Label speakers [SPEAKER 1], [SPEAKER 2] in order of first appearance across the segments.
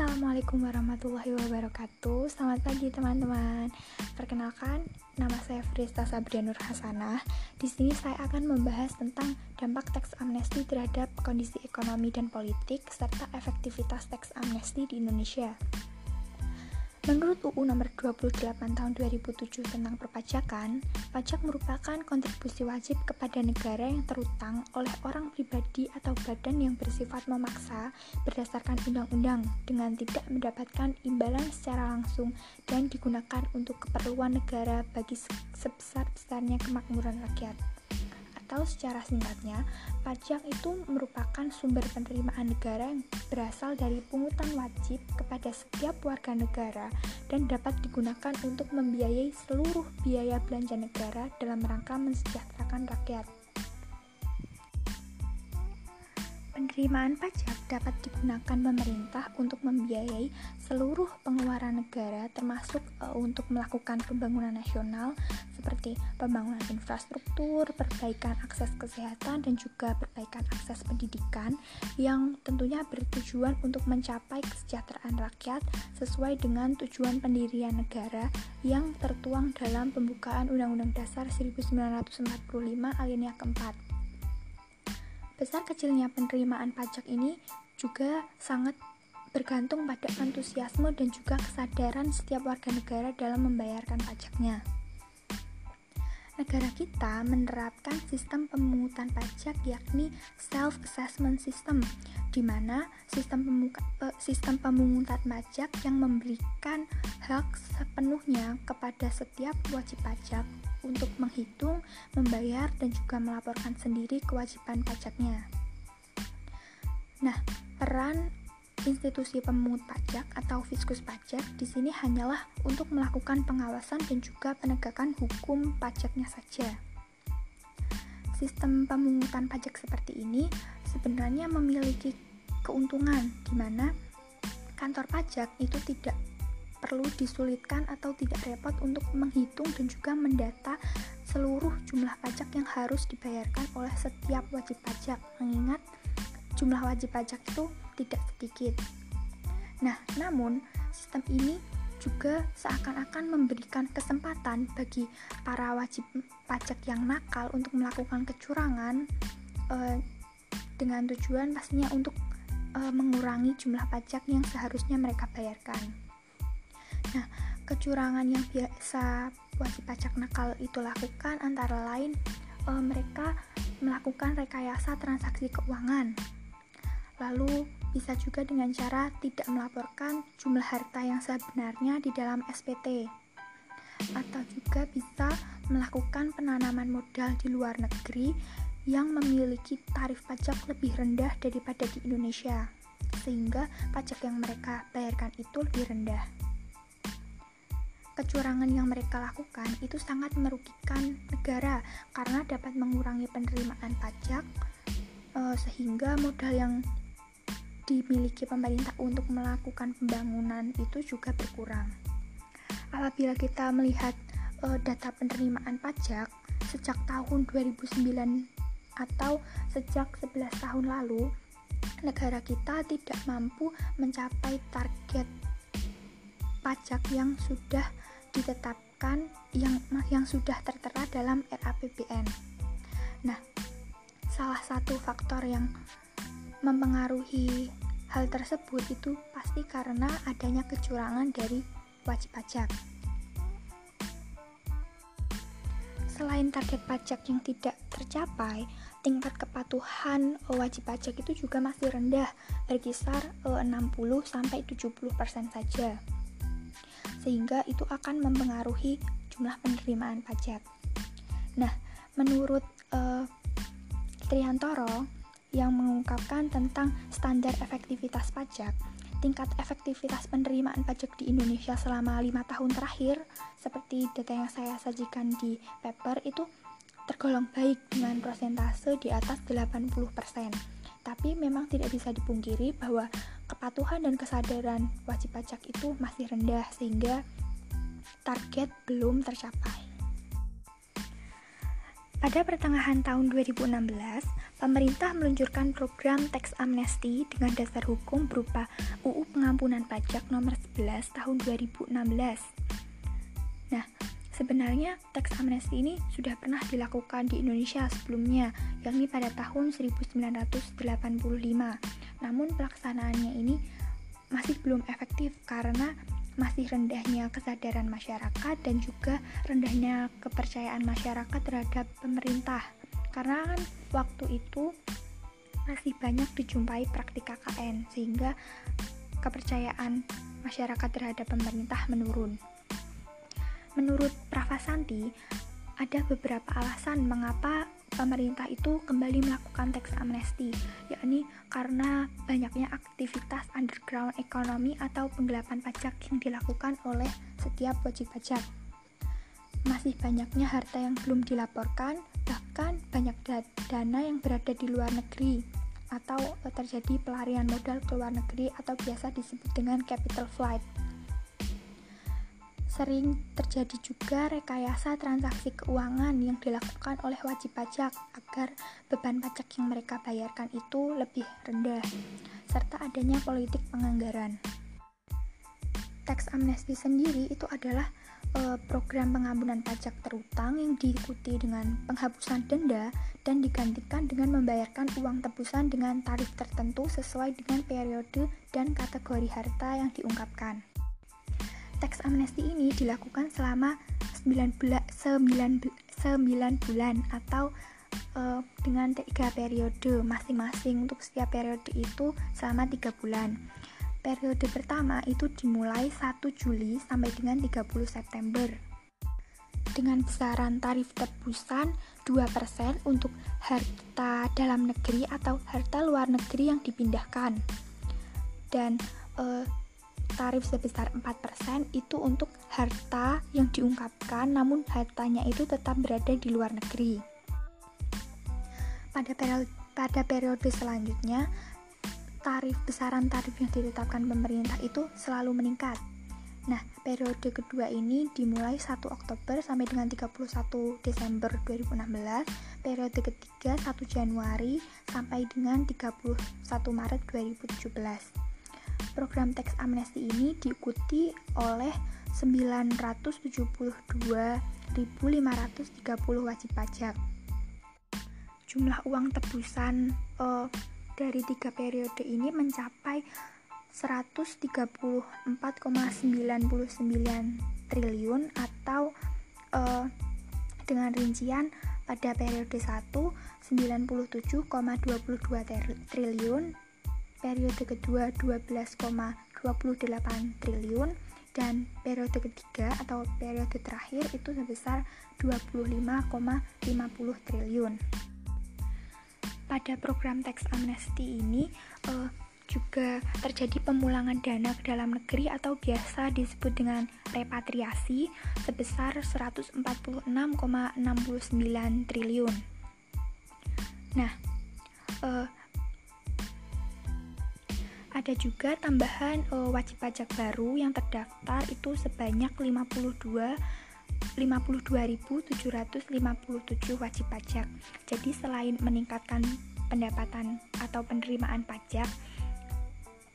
[SPEAKER 1] Assalamualaikum warahmatullahi wabarakatuh. Selamat pagi teman-teman. Perkenalkan, nama saya Frista Sabrianur Hasanah. Di sini saya akan membahas tentang dampak teks amnesti terhadap kondisi ekonomi dan politik Serta efektivitas teks amnesti di Indonesia Menurut UU nomor 28 tahun 2007 tentang perpajakan, pajak merupakan kontribusi wajib kepada negara yang terutang oleh orang pribadi atau badan yang bersifat memaksa berdasarkan undang-undang dengan tidak mendapatkan imbalan secara langsung dan digunakan untuk keperluan negara bagi sebesar-besarnya kemakmuran rakyat atau secara singkatnya, pajak itu merupakan sumber penerimaan negara yang berasal dari pungutan wajib kepada setiap warga negara dan dapat digunakan untuk membiayai seluruh biaya belanja negara dalam rangka mensejahterakan rakyat. Penerimaan pajak dapat digunakan pemerintah untuk membiayai seluruh pengeluaran negara termasuk uh, untuk melakukan pembangunan nasional seperti pembangunan infrastruktur, perbaikan akses kesehatan dan juga perbaikan akses pendidikan yang tentunya bertujuan untuk mencapai kesejahteraan rakyat sesuai dengan tujuan pendirian negara yang tertuang dalam pembukaan Undang-Undang Dasar 1945 alinea keempat. Besar kecilnya penerimaan pajak ini juga sangat bergantung pada antusiasme dan juga kesadaran setiap warga negara dalam membayarkan pajaknya. Negara kita menerapkan sistem pemungutan pajak yakni self-assessment system, di mana sistem, pemuka, sistem pemungutan pajak yang memberikan hak sepenuhnya kepada setiap wajib pajak untuk menghitung, membayar, dan juga melaporkan sendiri kewajiban pajaknya. Nah, peran institusi pemungut pajak atau fiskus pajak di sini hanyalah untuk melakukan pengawasan dan juga penegakan hukum pajaknya saja. Sistem pemungutan pajak seperti ini sebenarnya memiliki keuntungan di mana kantor pajak itu tidak perlu disulitkan atau tidak repot untuk menghitung dan juga mendata seluruh jumlah pajak yang harus dibayarkan oleh setiap wajib pajak. Mengingat jumlah wajib pajak itu tidak sedikit. Nah, namun sistem ini juga seakan-akan memberikan kesempatan bagi para wajib pajak yang nakal untuk melakukan kecurangan eh, dengan tujuan pastinya untuk eh, mengurangi jumlah pajak yang seharusnya mereka bayarkan. Nah, kecurangan yang biasa wajib pajak nakal itu lakukan antara lain e, mereka melakukan rekayasa transaksi keuangan. Lalu bisa juga dengan cara tidak melaporkan jumlah harta yang sebenarnya di dalam SPT. Atau juga bisa melakukan penanaman modal di luar negeri yang memiliki tarif pajak lebih rendah daripada di Indonesia. Sehingga pajak yang mereka bayarkan itu lebih rendah kecurangan yang mereka lakukan itu sangat merugikan negara karena dapat mengurangi penerimaan pajak e, sehingga modal yang dimiliki pemerintah untuk melakukan pembangunan itu juga berkurang. Apabila kita melihat e, data penerimaan pajak sejak tahun 2009 atau sejak 11 tahun lalu, negara kita tidak mampu mencapai target pajak yang sudah ditetapkan yang yang sudah tertera dalam RAPBN. Nah, salah satu faktor yang mempengaruhi hal tersebut itu pasti karena adanya kecurangan dari wajib pajak. Selain target pajak yang tidak tercapai, tingkat kepatuhan wajib pajak itu juga masih rendah, berkisar 60 sampai 70% saja sehingga itu akan mempengaruhi jumlah penerimaan pajak. Nah, menurut uh, Triantoro yang mengungkapkan tentang standar efektivitas pajak, tingkat efektivitas penerimaan pajak di Indonesia selama lima tahun terakhir, seperti data yang saya sajikan di paper itu tergolong baik dengan prosentase di atas 80%. Tapi memang tidak bisa dipungkiri bahwa kepatuhan dan kesadaran wajib pajak itu masih rendah sehingga target belum tercapai. Pada pertengahan tahun 2016, pemerintah meluncurkan program teks amnesti dengan dasar hukum berupa UU Pengampunan Pajak nomor 11 tahun 2016. Sebenarnya teks amnesti ini sudah pernah dilakukan di Indonesia sebelumnya, yakni pada tahun 1985. Namun pelaksanaannya ini masih belum efektif karena masih rendahnya kesadaran masyarakat dan juga rendahnya kepercayaan masyarakat terhadap pemerintah karena kan waktu itu masih banyak dijumpai praktik KKN sehingga kepercayaan masyarakat terhadap pemerintah menurun. Menurut Pravasanti, ada beberapa alasan mengapa pemerintah itu kembali melakukan teks amnesti, yakni karena banyaknya aktivitas underground ekonomi atau penggelapan pajak yang dilakukan oleh setiap wajib pajak. Masih banyaknya harta yang belum dilaporkan, bahkan banyak dana yang berada di luar negeri atau terjadi pelarian modal ke luar negeri atau biasa disebut dengan capital flight. Sering terjadi juga rekayasa transaksi keuangan yang dilakukan oleh wajib pajak agar beban pajak yang mereka bayarkan itu lebih rendah, serta adanya politik penganggaran. Tax amnesty sendiri itu adalah e, program pengampunan pajak terutang yang diikuti dengan penghapusan denda dan digantikan dengan membayarkan uang tebusan dengan tarif tertentu sesuai dengan periode dan kategori harta yang diungkapkan. Teks amnesti ini dilakukan selama 9, bula, 9, 9 bulan atau uh, dengan tiga periode masing-masing untuk setiap periode itu selama tiga bulan. Periode pertama itu dimulai 1 Juli sampai dengan 30 September dengan besaran tarif tebusan 2% untuk harta dalam negeri atau harta luar negeri yang dipindahkan. Dan uh, tarif sebesar 4% itu untuk harta yang diungkapkan namun hartanya itu tetap berada di luar negeri. Pada periode, pada periode selanjutnya, tarif besaran tarif yang ditetapkan pemerintah itu selalu meningkat. Nah, periode kedua ini dimulai 1 Oktober sampai dengan 31 Desember 2016, periode ketiga 1 Januari sampai dengan 31 Maret 2017. Program teks amnesti ini diikuti oleh 972.530 wajib pajak. Jumlah uang tebusan uh, dari tiga periode ini mencapai 134,99 triliun atau uh, dengan rincian pada periode 1 97,22 triliun periode kedua 12,28 triliun dan periode ketiga atau periode terakhir itu sebesar 25,50 triliun. Pada program teks amnesti ini uh, juga terjadi pemulangan dana ke dalam negeri atau biasa disebut dengan repatriasi sebesar 146,69 triliun. Nah, uh, ada juga tambahan uh, wajib pajak baru yang terdaftar itu sebanyak 52 52.757 wajib pajak. Jadi selain meningkatkan pendapatan atau penerimaan pajak,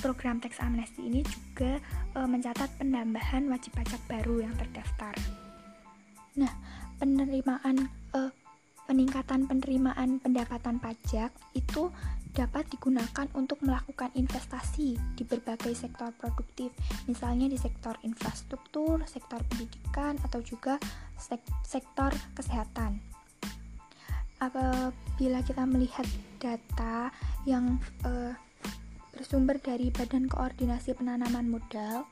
[SPEAKER 1] program teks amnesti ini juga e, mencatat penambahan wajib pajak baru yang terdaftar. Nah, penerimaan e, peningkatan penerimaan pendapatan pajak itu dapat digunakan untuk melakukan investasi di berbagai sektor produktif, misalnya di sektor infrastruktur, sektor pendidikan, atau juga sek sektor kesehatan. Apabila kita melihat data yang uh, bersumber dari Badan Koordinasi Penanaman Modal,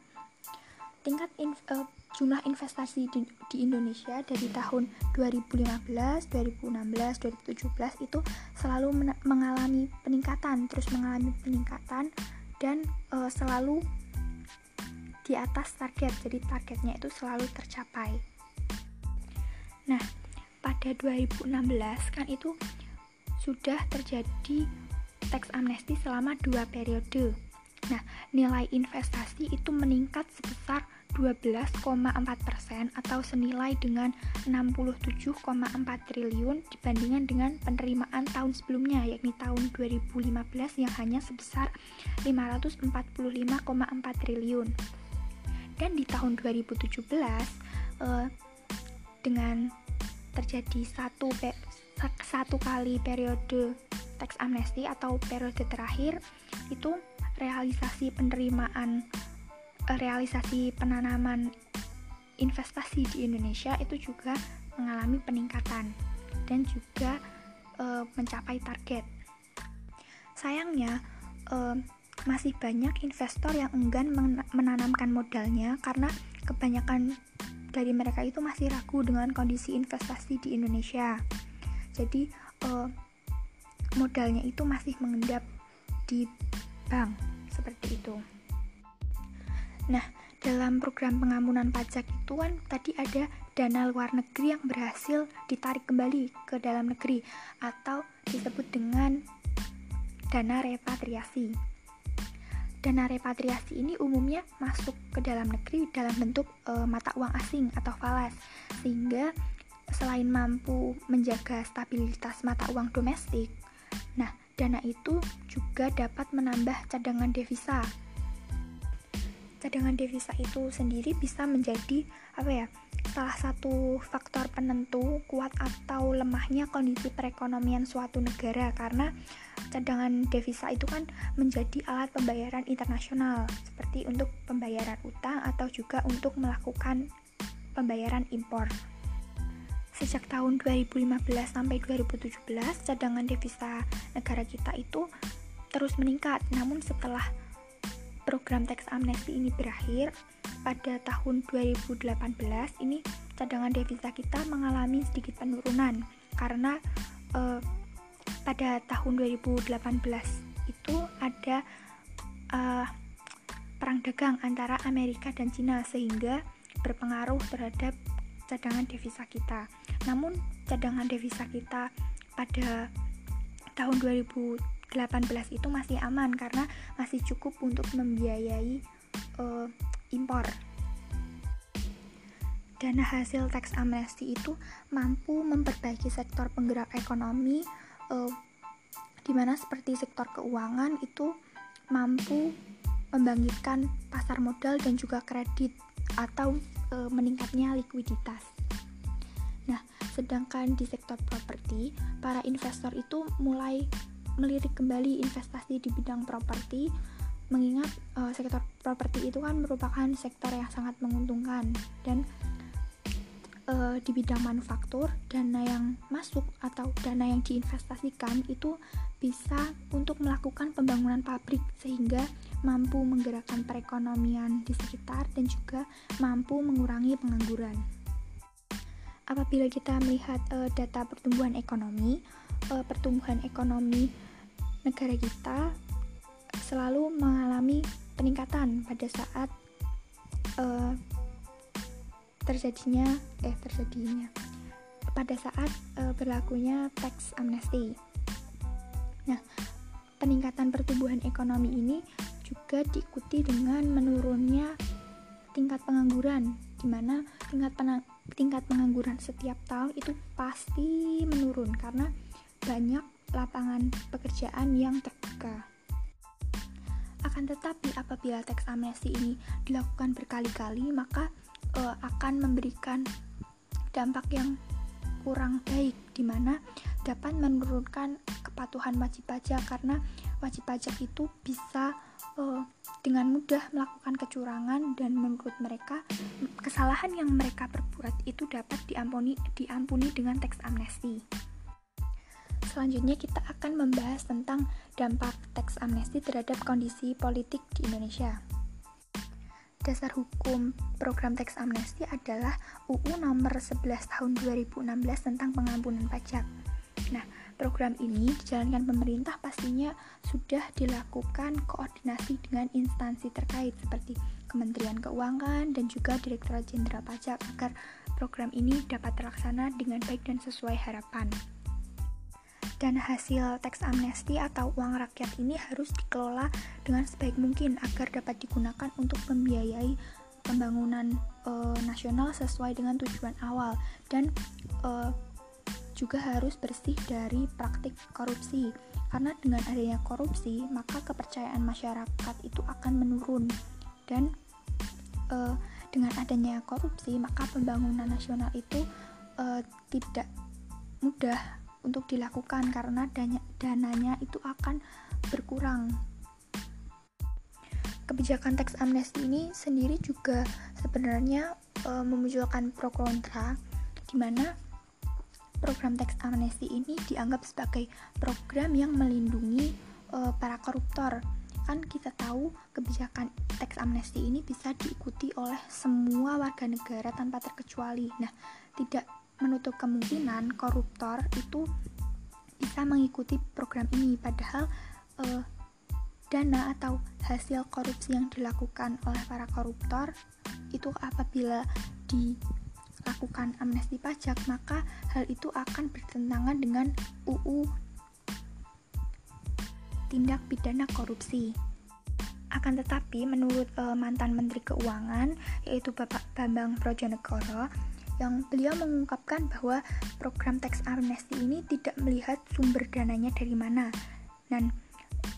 [SPEAKER 1] tingkat uh, jumlah investasi di, di Indonesia dari tahun 2015, 2016, 2017 itu selalu mengalami peningkatan, terus mengalami peningkatan dan e, selalu di atas target. Jadi targetnya itu selalu tercapai. Nah, pada 2016 kan itu sudah terjadi teks amnesti selama dua periode. Nah, nilai investasi itu meningkat sebesar 12,4% atau senilai dengan 67,4 triliun dibandingkan dengan penerimaan tahun sebelumnya yakni tahun 2015 yang hanya sebesar 545,4 triliun. Dan di tahun 2017 eh, dengan terjadi satu satu kali periode teks amnesti atau periode terakhir itu realisasi penerimaan realisasi penanaman investasi di Indonesia itu juga mengalami peningkatan dan juga e, mencapai target. Sayangnya e, masih banyak investor yang enggan menanamkan modalnya karena kebanyakan dari mereka itu masih ragu dengan kondisi investasi di Indonesia. Jadi e, modalnya itu masih mengendap di bank seperti itu. Nah, dalam program pengampunan pajak itu kan tadi ada dana luar negeri yang berhasil ditarik kembali ke dalam negeri atau disebut dengan dana repatriasi. Dana repatriasi ini umumnya masuk ke dalam negeri dalam bentuk e, mata uang asing atau falas, sehingga selain mampu menjaga stabilitas mata uang domestik, nah dana itu juga dapat menambah cadangan devisa cadangan devisa itu sendiri bisa menjadi apa ya salah satu faktor penentu kuat atau lemahnya kondisi perekonomian suatu negara karena cadangan devisa itu kan menjadi alat pembayaran internasional seperti untuk pembayaran utang atau juga untuk melakukan pembayaran impor. Sejak tahun 2015 sampai 2017, cadangan devisa negara kita itu terus meningkat. Namun setelah program teks amnesti ini berakhir pada tahun 2018 ini cadangan devisa kita mengalami sedikit penurunan karena eh, pada tahun 2018 itu ada eh, perang dagang antara Amerika dan Cina sehingga berpengaruh terhadap cadangan devisa kita. Namun cadangan devisa kita pada tahun 2018 18 itu masih aman karena masih cukup untuk membiayai uh, impor. Dana hasil teks amnesti itu mampu memperbaiki sektor penggerak ekonomi, uh, di mana seperti sektor keuangan itu mampu membangkitkan pasar modal dan juga kredit atau e, meningkatnya likuiditas. Nah, sedangkan di sektor properti, para investor itu mulai melirik kembali investasi di bidang properti mengingat uh, sektor properti itu kan merupakan sektor yang sangat menguntungkan dan uh, di bidang manufaktur dana yang masuk atau dana yang diinvestasikan itu bisa untuk melakukan pembangunan pabrik sehingga mampu menggerakkan perekonomian di sekitar dan juga mampu mengurangi pengangguran. Apabila kita melihat uh, data pertumbuhan ekonomi, uh, pertumbuhan ekonomi negara kita selalu mengalami peningkatan pada saat uh, terjadinya eh terjadinya pada saat uh, berlakunya tax amnesty. Nah, peningkatan pertumbuhan ekonomi ini juga diikuti dengan menurunnya tingkat pengangguran, di mana tingkat tingkat pengangguran setiap tahun itu pasti menurun karena banyak lapangan pekerjaan yang terbuka. Akan tetapi apabila teks amnesti ini dilakukan berkali-kali, maka e, akan memberikan dampak yang kurang baik di mana dapat menurunkan kepatuhan wajib pajak karena wajib pajak itu bisa e, dengan mudah melakukan kecurangan dan menurut mereka kesalahan yang mereka perbuat itu dapat diampuni diampuni dengan teks amnesti selanjutnya kita akan membahas tentang dampak teks amnesti terhadap kondisi politik di Indonesia. Dasar hukum program teks amnesti adalah UU nomor 11 tahun 2016 tentang pengampunan pajak. Nah, program ini dijalankan pemerintah pastinya sudah dilakukan koordinasi dengan instansi terkait seperti Kementerian Keuangan dan juga Direktorat Jenderal Pajak agar program ini dapat terlaksana dengan baik dan sesuai harapan dan hasil teks amnesti atau uang rakyat ini harus dikelola dengan sebaik mungkin agar dapat digunakan untuk membiayai pembangunan uh, nasional sesuai dengan tujuan awal dan uh, juga harus bersih dari praktik korupsi. Karena dengan adanya korupsi maka kepercayaan masyarakat itu akan menurun dan uh, dengan adanya korupsi maka pembangunan nasional itu uh, tidak mudah untuk dilakukan karena dana dananya itu akan berkurang kebijakan teks amnesti ini sendiri juga sebenarnya uh, memunculkan pro kontra di mana program teks amnesti ini dianggap sebagai program yang melindungi uh, para koruptor. Kan kita tahu kebijakan teks amnesti ini bisa diikuti oleh semua warga negara tanpa terkecuali. Nah, tidak menutup kemungkinan koruptor itu bisa mengikuti program ini padahal uh, dana atau hasil korupsi yang dilakukan oleh para koruptor itu apabila di lakukan amnesti pajak, maka hal itu akan bertentangan dengan UU tindak pidana korupsi. Akan tetapi, menurut uh, mantan Menteri Keuangan, yaitu Bapak Bambang Brojonegoro, yang beliau mengungkapkan bahwa program teks amnesti ini tidak melihat sumber dananya dari mana. Dan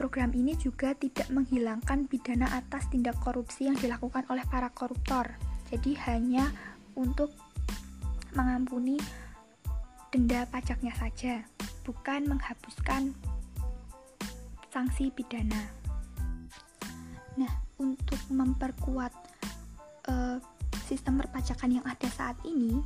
[SPEAKER 1] program ini juga tidak menghilangkan pidana atas tindak korupsi yang dilakukan oleh para koruptor. Jadi hanya untuk mengampuni denda pajaknya saja, bukan menghapuskan sanksi pidana. Nah, untuk memperkuat uh, sistem perpajakan yang ada saat ini,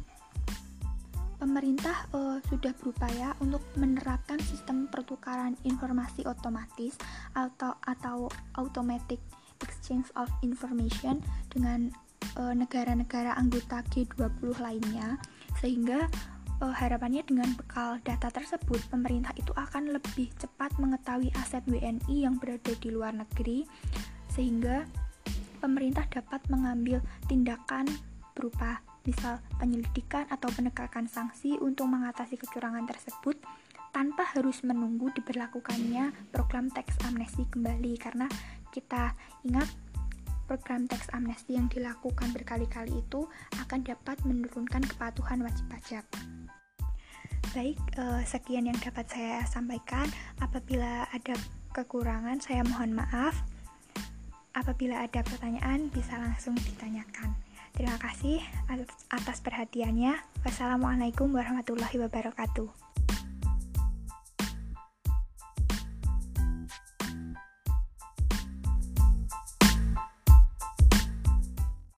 [SPEAKER 1] pemerintah uh, sudah berupaya untuk menerapkan sistem pertukaran informasi otomatis atau atau automatic exchange of information dengan Eh, negara-negara anggota G20 lainnya sehingga uh, harapannya dengan bekal data tersebut pemerintah itu akan lebih cepat mengetahui aset WNI yang berada di luar negeri sehingga pemerintah dapat mengambil tindakan berupa misal penyelidikan atau penegakan sanksi untuk mengatasi kecurangan tersebut tanpa harus menunggu diberlakukannya program teks amnesti kembali karena kita ingat program teks amnesti yang dilakukan berkali-kali itu akan dapat menurunkan kepatuhan wajib pajak. Baik, eh, sekian yang dapat saya sampaikan. Apabila ada kekurangan, saya mohon maaf. Apabila ada pertanyaan, bisa langsung ditanyakan. Terima kasih atas perhatiannya. Wassalamualaikum warahmatullahi wabarakatuh.